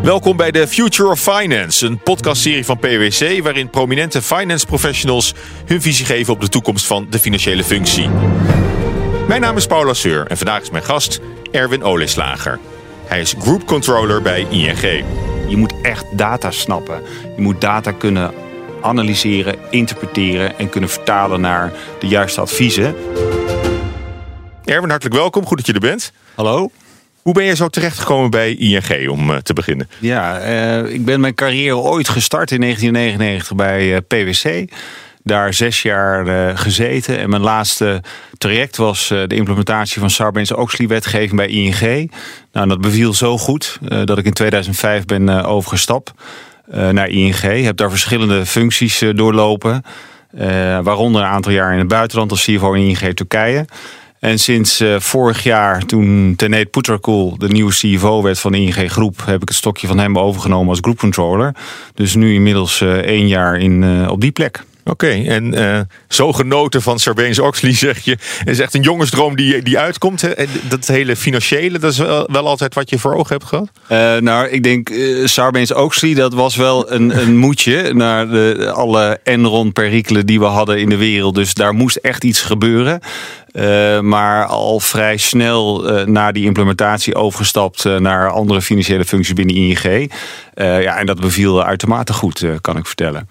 Welkom bij de Future of Finance, een podcastserie van PwC waarin prominente finance professionals hun visie geven op de toekomst van de financiële functie. Mijn naam is Paula Seur en vandaag is mijn gast Erwin Oleslager. Hij is Group Controller bij ING. Je moet echt data snappen. Je moet data kunnen analyseren, interpreteren en kunnen vertalen naar de juiste adviezen. Erwin, hartelijk welkom. Goed dat je er bent. Hallo. Hoe ben je zo terechtgekomen bij ING om uh, te beginnen? Ja, uh, ik ben mijn carrière ooit gestart in 1999 bij uh, PwC. Daar zes jaar gezeten. En mijn laatste traject was de implementatie van Sarbanes-Oxley-wetgeving bij ING. Nou, dat beviel zo goed dat ik in 2005 ben overgestapt naar ING. Heb daar verschillende functies doorlopen. waaronder een aantal jaar in het buitenland als CFO in ING Turkije. En sinds uh, vorig jaar, toen Tenet Poeterkoel de nieuwe CEO werd van de ING Groep, heb ik het stokje van hem overgenomen als groepcontroller. Dus nu inmiddels uh, één jaar in, uh, op die plek. Oké, en uh, zo genoten van Sarbanes-Oxley zeg je. Is echt een jongensdroom die, die uitkomt. Hè? Dat hele financiële, dat is wel, altijd wat je voor ogen hebt gehad? Uh, nou, ik denk uh, Sarbanes-Oxley, dat was wel een, een moedje naar de, alle Enron-perikelen die we hadden in de wereld. Dus daar moest echt iets gebeuren. Maar al vrij snel uh, na die implementatie overgestapt naar andere financiële functies binnen ING. ja, en dat beviel uitermate goed, kan ik vertellen.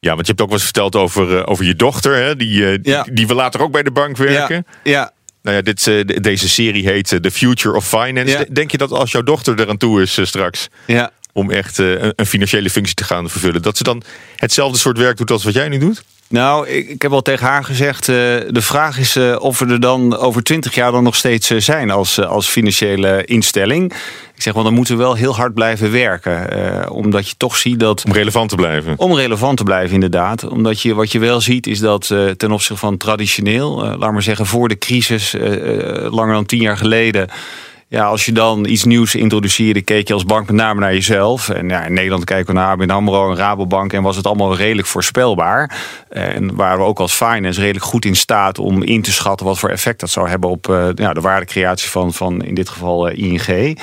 Ja, want je hebt ook wat verteld over, over je dochter, hè? Die, ja. die, die wil later ook bij de bank werken. Ja. ja. Nou ja, dit, deze serie heet The Future of Finance. Ja. Denk je dat als jouw dochter eraan toe is straks, ja. om echt een financiële functie te gaan vervullen, dat ze dan hetzelfde soort werk doet als wat jij nu doet? Nou, ik, ik heb al tegen haar gezegd, uh, de vraag is uh, of we er dan over twintig jaar dan nog steeds uh, zijn als, als financiële instelling. Ik zeg, want dan moeten we wel heel hard blijven werken. omdat je toch ziet dat... Om relevant te blijven. Om relevant te blijven, inderdaad. Omdat je, wat je wel ziet is dat ten opzichte van traditioneel, laat maar zeggen voor de crisis, langer dan tien jaar geleden ja, als je dan iets nieuws introduceerde, keek je als bank met name naar jezelf. En ja, in Nederland kijken we naar ABN AMRO en Rabobank en was het allemaal redelijk voorspelbaar. En waren we ook als finance redelijk goed in staat om in te schatten wat voor effect dat zou hebben op uh, ja, de waardecreatie van, van in dit geval uh, ING.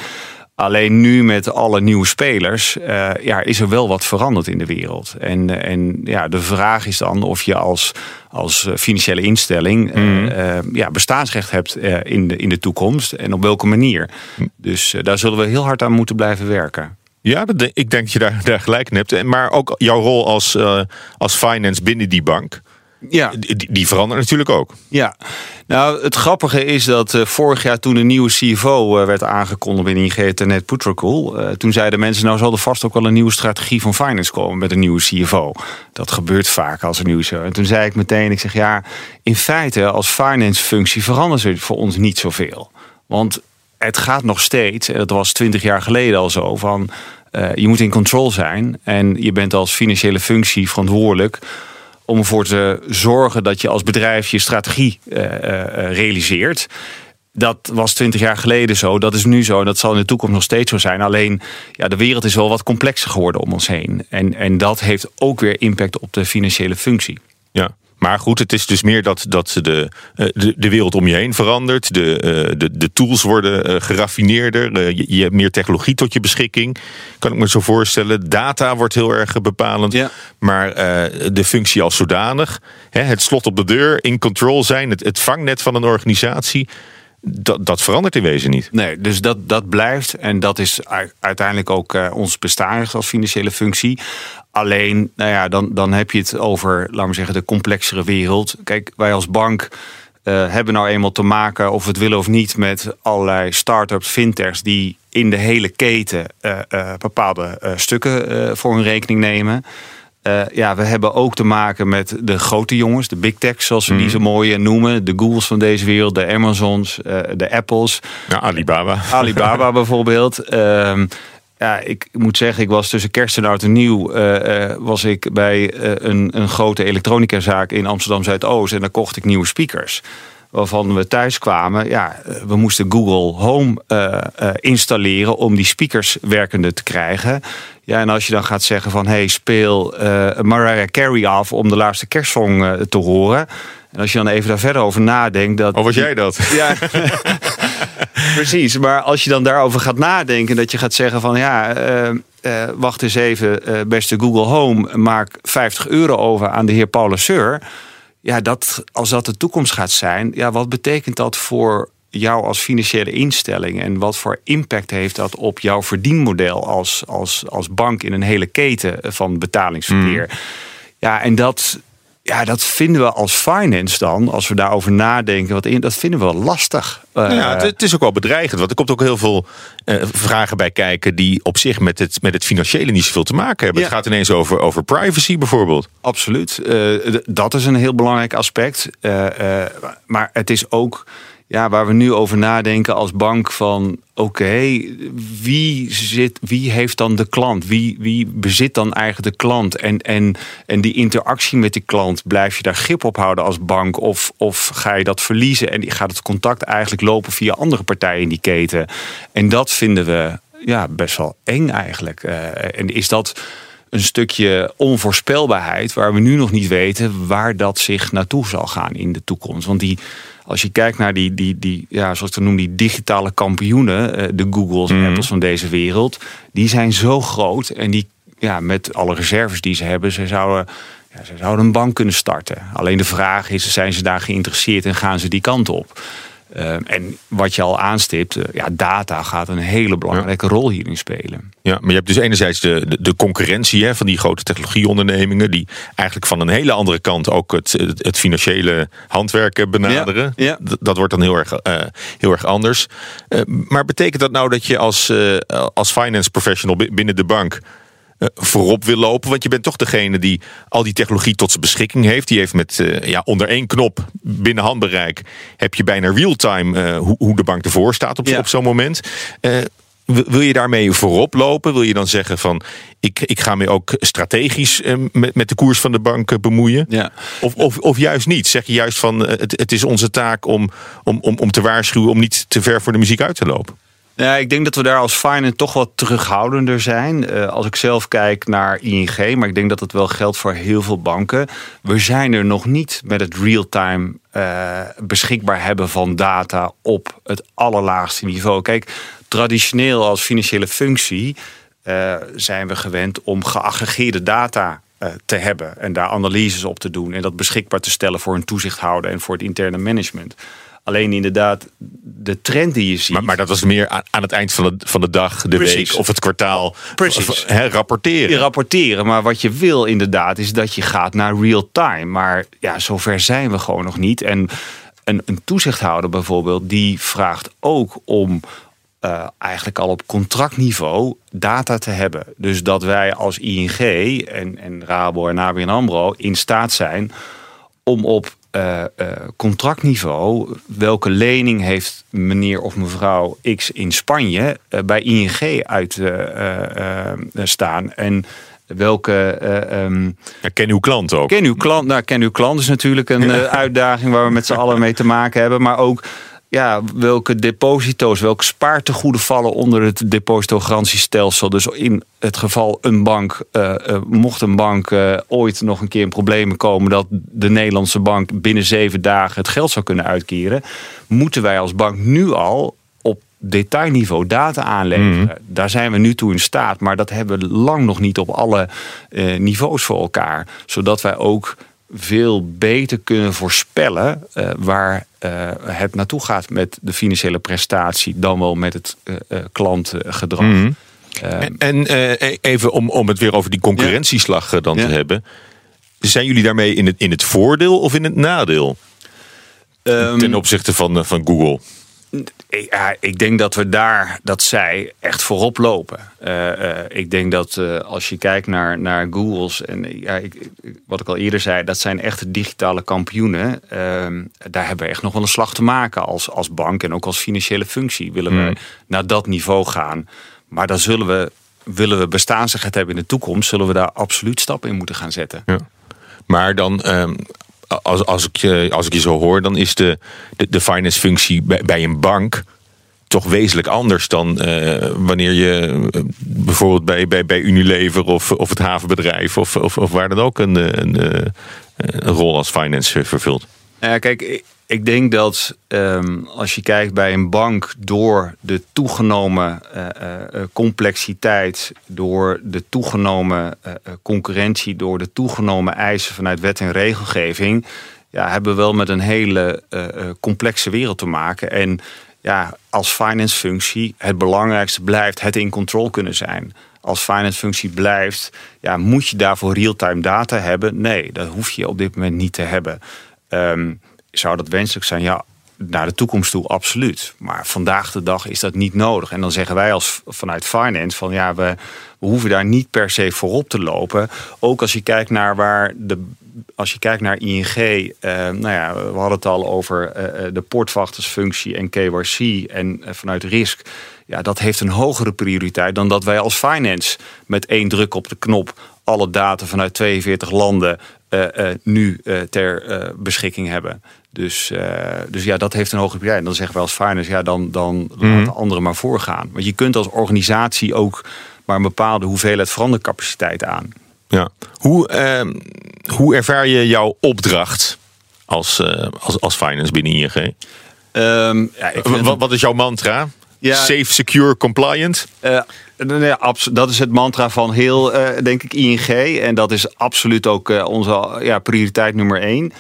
Alleen nu met alle nieuwe spelers uh, ja, is er wel wat veranderd in de wereld. En, en ja, de vraag is dan of je als, als financiële instelling mm. uh, ja, bestaansrecht hebt uh, in, de, in de toekomst en op welke manier. Mm. Dus daar zullen we heel hard aan moeten blijven werken. Ja, ik denk dat je daar, daar gelijk in hebt. Maar ook jouw rol als, als finance binnen die bank. Ja. Die, die verandert natuurlijk ook. Ja, nou het grappige is dat uh, vorig jaar toen een nieuwe CFO uh, werd aangekondigd binnen ING Tenet Putracool. Uh, toen zeiden mensen nou zal er vast ook wel een nieuwe strategie van finance komen met een nieuwe CFO. Dat gebeurt vaak als een nieuwe CFO. En toen zei ik meteen, ik zeg ja, in feite als finance functie verandert er voor ons niet zoveel. Want het gaat nog steeds, en dat was twintig jaar geleden al zo, van je moet in control zijn. En je bent als financiële functie verantwoordelijk om ervoor te zorgen dat je als bedrijf je strategie uh, uh, realiseert. Dat was twintig jaar geleden zo, dat is nu zo en dat zal in de toekomst nog steeds zo zijn. Alleen ja, de wereld is wel wat complexer geworden om ons heen. En, en dat heeft ook weer impact op de financiële functie. Ja. Maar goed, het is dus meer dat, dat de, eh, de, de wereld om je heen verandert. De, eh, de, de tools worden eh, geraffineerder. Je, je, hebt meer technologie tot je beschikking. Kan ik me zo voorstellen. Data wordt heel erg bepalend. Ja. Maar de functie als zodanig. Hè, het slot op de deur, in control zijn. Het, het vangnet van een organisatie dat, dat verandert in wezen niet. Nee, dus dat, dat blijft. En dat is uiteindelijk ook uh, ons bestaan als financiële functie. Alleen, nou ja, dan, dan heb je het over, laten we zeggen, de complexere wereld. Kijk, wij als bank uh, hebben nou eenmaal te maken, of we het willen of niet, met allerlei start-ups, fintechs die in de hele keten uh, bepaalde stukken voor hun rekening nemen. Ja, we hebben ook te maken met de grote jongens, de big techs zoals we die mhm. zo mooi noemen. De Googles van deze wereld, de Amazons, de Apples. Ja, Alibaba. Alibaba bijvoorbeeld. Ja, ik moet zeggen, ik was tussen kerst en oud en nieuw... Uh, was ik bij een, een grote elektronicazaak in Amsterdam-Zuidoost... en daar kocht ik nieuwe speakers waarvan we thuis kwamen. Ja, we moesten Google Home uh, uh, installeren om die speakers werkende te krijgen. Ja, en als je dan gaat zeggen van hey, speel uh, Mariah Carey af om de laatste kerstsong te horen. En als je dan even daar verder over nadenkt. Dat, oh, was jij dat? Ja. Precies, maar als je dan daarover gaat nadenken, dat je gaat zeggen van ja, wacht eens even, beste Google Home, maak 50 euro over aan de heer Paul Seur. Ja, dat, als dat de toekomst gaat zijn, ja, wat betekent dat voor jou als financiële instelling en wat voor impact heeft dat op jouw verdienmodel als, als, als bank in een hele keten van betalingsverkeer? Mm. Ja, en dat, ja, dat vinden we als finance dan, als we daarover nadenken, wat in, dat vinden we wel lastig. Nou ja, het, het, is ook wel bedreigend, want er komt ook heel veel uh, vragen bij kijken die op zich met het, met het financiële niet zoveel te maken hebben. Het gaat ineens over, over privacy bijvoorbeeld. Absoluut, uh, dat is een heel belangrijk aspect. Uh, maar het is ook ja, waar we nu over nadenken als bank van oké, wie zit, wie heeft dan de klant? Wie, wie bezit dan eigenlijk de klant? En, en, en die interactie met die klant, blijf je daar grip op houden als bank? Of, of ga je dat verliezen en gaat het contact eigenlijk lopen via andere partijen in die keten? En dat vinden we ja, best wel eng eigenlijk. Uh, en is dat een stukje onvoorspelbaarheid waar we nu nog niet weten waar dat zich naartoe zal gaan in de toekomst? Want die als je kijkt naar die, die, die ja, zoals ik het noem, die digitale kampioenen, eh, de Googles en mm. Apples van deze wereld, die zijn zo groot en die, ja, met alle reserves die ze hebben, ze zouden, ja, ze zouden een bank kunnen starten. Alleen de vraag is, zijn ze daar geïnteresseerd en gaan ze die kant op? Ehm, en wat je al aanstipt, uh, ja, data gaat een hele belangrijke rol hierin spelen. Ja, maar je hebt dus enerzijds de, de, concurrentie hè, van die grote technologieondernemingen, die eigenlijk van een hele andere kant ook het, het, financiële handwerk benaderen. Ja, Dat, wordt dan heel erg, uh, heel erg anders. Uh, maar betekent dat nou dat je als, als finance professional binnen de bank voorop wil lopen. Want je bent toch degene die al die technologie tot zijn beschikking heeft. Die heeft met uh, ja, onder één knop binnen handbereik heb je bijna real-time uh, hoe, hoe, de bank ervoor staat op, op zo'n moment. wil je daarmee voorop lopen? Wil je dan zeggen van ik, ik ga me ook strategisch met, met de koers van de bank bemoeien? Ja. Of, of, of juist niet? Zeg je juist van het, het is onze taak om, om, om, om te waarschuwen om niet te ver voor de muziek uit te lopen? Ja, ik denk dat we daar als finance toch wat terughoudender zijn. Uh, als ik zelf kijk naar ING, maar ik denk dat het wel geldt voor heel veel banken. We zijn er nog niet met het real-time uh, beschikbaar hebben van data op het allerlaagste niveau. Kijk, traditioneel als financiële functie uh, zijn we gewend om geaggregeerde data te hebben en daar analyses op te doen en dat beschikbaar te stellen voor een toezichthouder en voor het interne management. Alleen inderdaad, de trend die je ziet. Maar, maar dat was meer aan, aan, het eind van de, van de dag, de week of het kwartaal. Precies. He, rapporteren. Je rapporteren. Maar wat je wil inderdaad is dat je gaat naar real time. Maar ja, zover zijn we gewoon nog niet. En een, een toezichthouder bijvoorbeeld, die vraagt ook om uh, eigenlijk al op contractniveau data te hebben. Dus dat wij als ING en, en Rabo en ABN AMRO in staat zijn om op uh, uh, contractniveau, welke lening heeft meneer of mevrouw X in Spanje uh, bij ING uit staan en welke. Um, ja, ken uw klant ook. Ken uw klant, nou, ken uw klant is natuurlijk een uitdaging waar we met z'n allen mee te maken hebben, maar ook ja, welke deposito's, welke spaartegoeden vallen onder het depositogarantiestelsel. Dus in het geval een bank, uh, uh, mocht een bank uh, ooit nog een keer in problemen komen dat de Nederlandse bank binnen zeven dagen het geld zou kunnen uitkeren, moeten wij als bank nu al op detailniveau data aanleveren. Mm. Daar zijn we nu toe in staat, maar dat hebben we lang nog niet op alle niveaus voor elkaar. Zodat wij ook veel beter kunnen voorspellen uh, waar uh, het naartoe gaat met de financiële prestatie dan wel met het uh, klantgedrag. Mm en, en e-, even om, om het weer over die concurrentieslag dan te hebben. Zijn jullie daarmee in het, in het voordeel of in het nadeel? Um, ten opzichte van, van Google? Ja, ik denk dat we daar, dat zij echt voorop lopen. Uh, uh, ik denk dat uh, als je kijkt naar, naar Google's en ja, ik, wat ik al eerder zei, dat zijn echt digitale kampioenen. Ehm, daar hebben we echt nog wel een slag te maken als, als bank en ook als financiële functie. Willen we mm. naar dat niveau gaan. Maar dan zullen we, willen we bestaansrecht hebben in de toekomst, zullen we daar absoluut stappen in moeten gaan zetten. Ja. Maar dan, um, als, als, ik, je, als ik je zo hoor, dan is de, de, de finance functie bij, bij een bank toch wezenlijk anders dan uh, wanneer je uh, bijvoorbeeld bij, bij, bij Unilever of, of het havenbedrijf of, of, waar dan ook een, een, een rol als finance vervult. Ja, kijk, ik denk dat um, als je kijkt bij een bank door de toegenomen uh, uh, complexiteit, door de toegenomen concurrentie, door de toegenomen eisen vanuit wet en regelgeving, ja, hebben we wel met een hele complexe wereld te maken. En ja, als finance functie, het belangrijkste blijft het in control kunnen zijn. Als finance functie blijft, ja, moet je daarvoor real-time data hebben? Nee, dat hoef je op dit moment niet te hebben. Um, zou dat wenselijk zijn? Ja, naar de toekomst toe absoluut. Maar vandaag de dag is dat niet nodig. En dan zeggen wij als vanuit finance van ja, we, hoeven daar niet per se voorop te lopen. Ook als je kijkt naar waar de als je kijkt naar ING, eh, nou ja, we hadden het al over eh, eh de portvachtersfunctie en KYC en eh, vanuit risk. Ja, dat heeft een hogere prioriteit dan dat wij als finance met één druk op de knop alle data vanuit 42 landen nu ter beschikking hebben. Dus, dus ja, dat heeft een hoge prioriteit. En dan zeggen we als finance, ja, dan, dan mm laten anderen maar voorgaan. Want je kunt als organisatie ook maar een bepaalde hoeveelheid verandercapaciteit aan. Ja. Hoe, ehm, hoe ervaar je jouw opdracht als, als, als finance binnen ING? Um, ja, wat, wat is jouw mantra? Ja, Safe, secure, compliant? Uh, nee, dat is het mantra van heel, uh, denk ik, ING. En dat is absoluut ook uh, onze ja, prioriteit nummer één.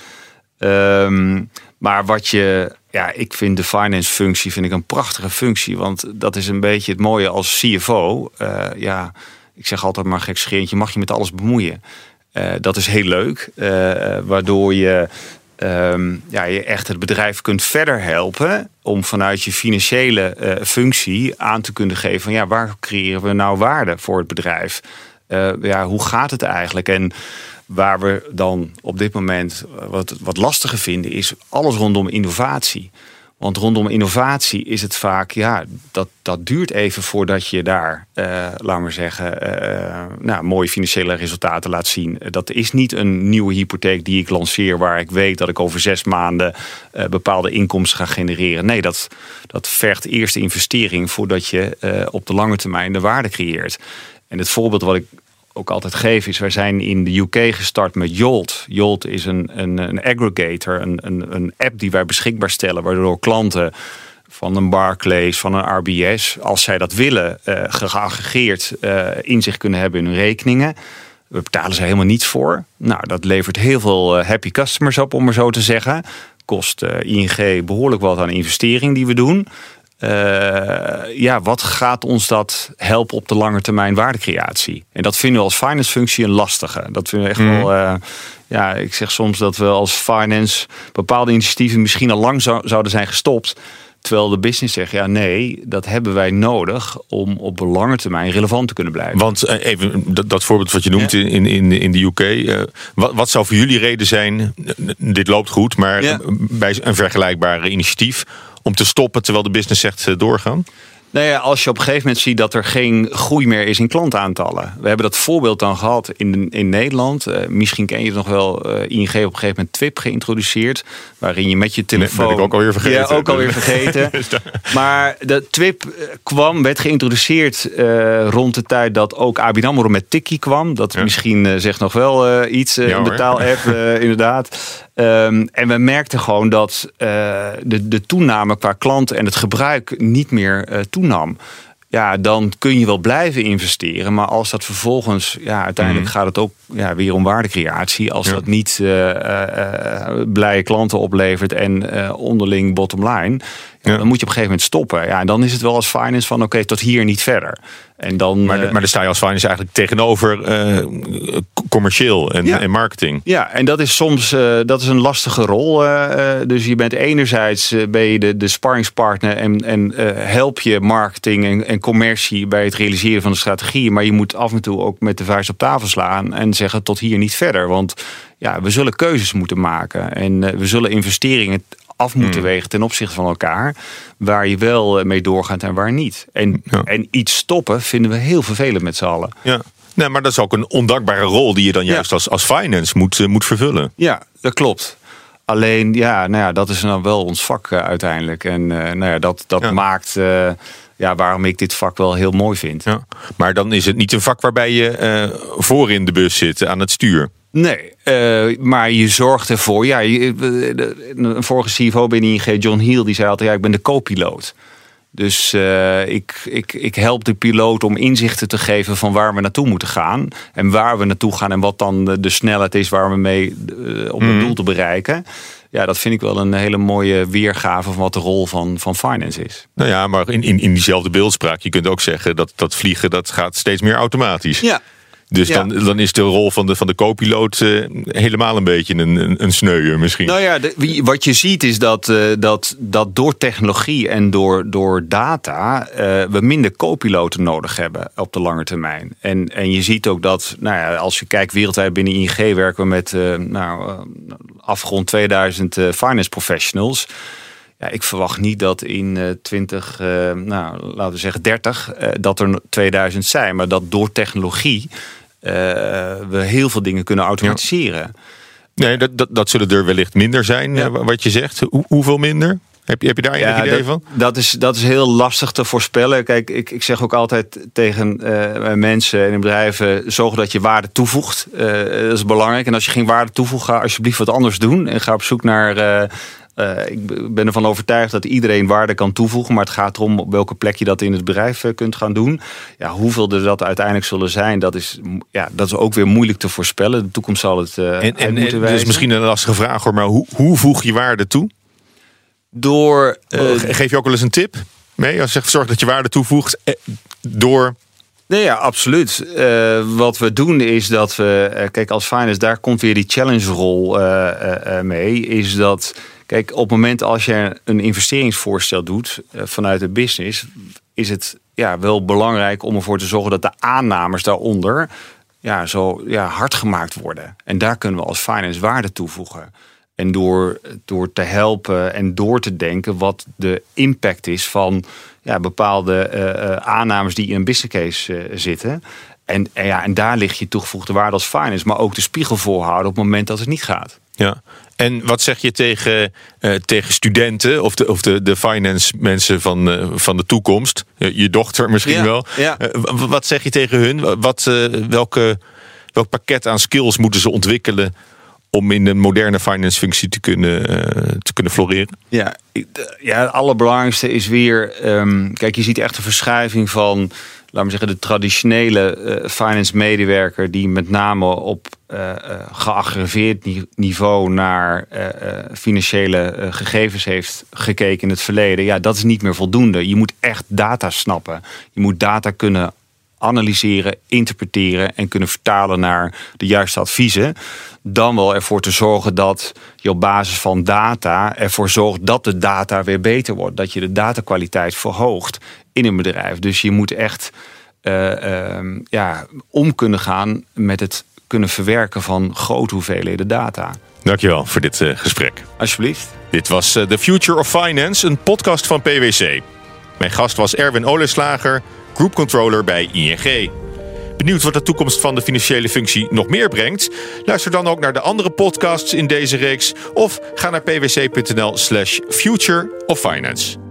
Um, maar wat je, ja, ik vind de finance functie vind ik een prachtige functie. Want dat is een beetje het mooie als CFO. ja, ik zeg altijd maar gek scheentje, mag je met alles bemoeien. dat is heel leuk, waardoor je um, ja, je echt het bedrijf kunt verder helpen om vanuit je financiële uh, functie aan te kunnen geven van ja, waar creëren we nou waarde voor het bedrijf? Uh, ja, hoe gaat het eigenlijk? En waar we dan op dit moment wat, wat lastiger vinden, is alles rondom innovatie. Want rondom innovatie is het vaak, ja, dat, dat duurt even voordat je daar, uh, laat maar zeggen, uh, nou, mooie financiële resultaten laat zien. Dat is niet een nieuwe hypotheek die ik lanceer, waar ik weet dat ik over zes maanden uh, bepaalde inkomsten ga genereren. Nee, dat, dat vergt eerst investering voordat je op de lange termijn de waarde creëert. En het voorbeeld wat ik ook altijd geef is, wij zijn in de UK gestart met Jolt. Jolt is een, een, een aggregator, een, een, een app die wij beschikbaar stellen, waardoor klanten van een Barclays, van een RBS, als zij dat willen, uh, geaggregeerd uh, inzicht kunnen hebben in hun rekeningen. We betalen ze helemaal niets voor. Nou, dat levert heel veel uh, happy customers op, om maar zo te zeggen. Kost ING behoorlijk wat aan investering die we doen. Uh, ja, wat gaat ons dat helpen op de lange termijn waardecreatie? En dat vinden we als finance functie een lastige. Dat vinden we echt mm. wel. Uh, ja, ik zeg soms dat we als finance bepaalde initiatieven misschien al lang zou, zouden zijn gestopt. Terwijl de business zegt, ja nee, dat hebben wij nodig om op lange termijn relevant te kunnen blijven. Want uh, even dat, dat, voorbeeld wat je noemt ja. in, in, in de UK. Uh, wat, wat zou voor jullie reden zijn, dit loopt goed, maar ja. bij een vergelijkbare initiatief om te stoppen terwijl de business zegt eh, doorgaan? Nou ja, als je op een gegeven moment ziet dat er geen groei meer is in klantaantallen. We hebben dat voorbeeld dan gehad in, in Nederland. Uh, misschien ken je het nog wel. Uh, ING op een gegeven moment Twip geïntroduceerd. Waarin je met je telefoon... Dat ben ik ook alweer vergeten. Ja, ook alweer vergeten. maar de Twip kwam, werd geïntroduceerd uh, rond de tijd dat ook ABN AMRO met Tikkie kwam. Dat ja. misschien zegt nog wel iets. Ja, een betaal-app, inderdaad. Um, en we merkten gewoon dat uh, de, de toename qua klanten en het gebruik niet meer uh, toenam. Ja, dan kun je wel blijven investeren. Maar als dat vervolgens, ja, uiteindelijk mm. gaat het ook ja, weer om waardecreatie. Als ja. dat niet uh, blije klanten oplevert en onderling bottom line. Ja. Dan moet je op een gegeven moment stoppen. Ja, en dan is het wel als finance van oké, okay, tot hier niet verder. En dan, maar, uh, maar dan sta je als finance eigenlijk tegenover uh, commercieel en, ja. en, marketing. Ja, en dat is soms uh, dat is een lastige rol. dus je bent enerzijds ben je de, de sparringspartner en, en help je marketing en, en commercie bij het realiseren van de strategie. Maar je moet af en toe ook met de vuist op tafel slaan en zeggen tot hier niet verder. Want ja, we zullen keuzes moeten maken en we zullen investeringen af moeten hmm. wegen ten opzichte van elkaar. Waar je wel mee doorgaat en waar niet. En, ja. en iets stoppen vinden we heel vervelend met z'n allen. Ja. Nee, maar dat is ook een ondankbare rol die je dan juist ja. als, als finance moet, uh, moet vervullen. Ja, dat klopt. Alleen, ja, nou ja, dat is dan wel ons vak uh, uiteindelijk. En uh, nou ja, dat, dat ja. maakt ja, waarom ik dit vak wel heel mooi vind. Ja. Maar dan is het niet een vak waarbij je voor in de bus zit aan het stuur. Nee, uh, maar je zorgt ervoor. Ja, een vorige CFO binnen ING, John Hill, die zei altijd: ja, ik ben de co-piloot. Dus uh, ik, ik, ik help de piloot om inzichten te geven van waar we naartoe moeten gaan. En waar we naartoe gaan en wat dan de, de snelheid is waar we mee uh, op het mm. doel te bereiken. Ja, dat vind ik wel een hele mooie weergave van wat de rol van, van finance is. Nou ja, maar in, in, in diezelfde beeldspraak, je kunt ook zeggen dat dat vliegen dat gaat steeds meer automatisch. Ja, dus dan, dan is de rol van de, van de co-piloot uh, helemaal een beetje een, een, een sneuier misschien. Nou ja, de, wat je ziet is dat, uh, dat, dat door technologie en door, door data uh, we minder co-piloten nodig hebben op de lange termijn. En, en je ziet ook dat, nou ja, als je kijkt wereldwijd binnen ING werken we met nou, afgrond 2000 finance professionals. Ja, ik verwacht niet dat in uh, 20, uh, nou, laten we zeggen 30, uh, dat er 2000 zijn. Maar dat door technologie we heel veel dingen kunnen automatiseren. Ja. Nee, dat, dat, dat zullen er wellicht minder zijn, ja. wat je zegt. Hoe, hoeveel minder? Heb je, heb je daar ja, idee dat, van? Dat is, dat is heel lastig te voorspellen. Kijk, ik, ik zeg ook altijd tegen uh, mensen in bedrijven: zorg dat je waarde toevoegt. Uh, dat is belangrijk. En als je geen waarde toevoegt, ga alsjeblieft wat anders doen. En ga op zoek naar. Uh, uh, ik ben ervan overtuigd dat iedereen waarde kan toevoegen. Maar het gaat erom op welke plek je dat in het bedrijf uh, kunt gaan doen. Ja, hoeveel er dat uiteindelijk zullen zijn, dat is, ja, dat is ook weer moeilijk te voorspellen. De toekomst zal het uh, en, en, moeten wijzen. Dus misschien een lastige vraag hoor, maar hoe, hoe voeg je waarde toe? Door. Geef je ook wel eens een tip mee? Als je zegt, zorg dat je waarde toevoegt door Nee, ja, absoluut. Uh, wat we doen is dat we, uh, kijk, als finance, daar komt weer die challenge-rol uh, mee. Is dat Kijk, op het moment als je een investeringsvoorstel doet uh, vanuit de business, is het ja, wel belangrijk om ervoor te zorgen dat de aannames daaronder ja, zo ja, hard gemaakt worden. En daar kunnen we als finance waarde toevoegen. En door, door te helpen en door te denken wat de impact is van ja, bepaalde uh, aannames die in een business case zitten. En, en, ja, en daar ligt je toegevoegde waarde als finance, maar ook de spiegel voorhouden op het moment dat het niet gaat. Ja, en wat zeg je tegen, uh, tegen studenten of de, of de, de finance mensen van, uh, van de toekomst? je dochter misschien ja, wel. Ja. Uh, wat zeg je tegen hun? Wat, welke, welk pakket aan skills moeten ze ontwikkelen om in een moderne finance functie te kunnen, te kunnen floreren? Ja, ja, het allerbelangrijkste is weer... Um, kijk, je ziet echt een verschuiving van laten we zeggen, de traditionele uh, finance medewerker die met name op uh, niveau naar financiële gegevens heeft gekeken in het verleden. Ja, dat is niet meer voldoende. Je moet echt data snappen. Je moet data kunnen analyseren, interpreteren en kunnen vertalen naar de juiste adviezen. Dan wel ervoor te zorgen dat je op basis van data ervoor zorgt dat de data weer beter wordt. Dat je de datakwaliteit verhoogt in een bedrijf. Dus je moet echt uh, uh, ja, om kunnen gaan met het kunnen verwerken van grote hoeveelheden data. Dankjewel voor dit uh, gesprek. Alsjeblieft. Dit was The Future of Finance, een podcast van PwC. Mijn gast was Erwin Oleslager, Group Controller bij ING. Benieuwd wat de toekomst van de financiële functie nog meer brengt? Luister dan ook naar de andere podcasts in deze reeks of ga naar pwc.nl/slash future of finance.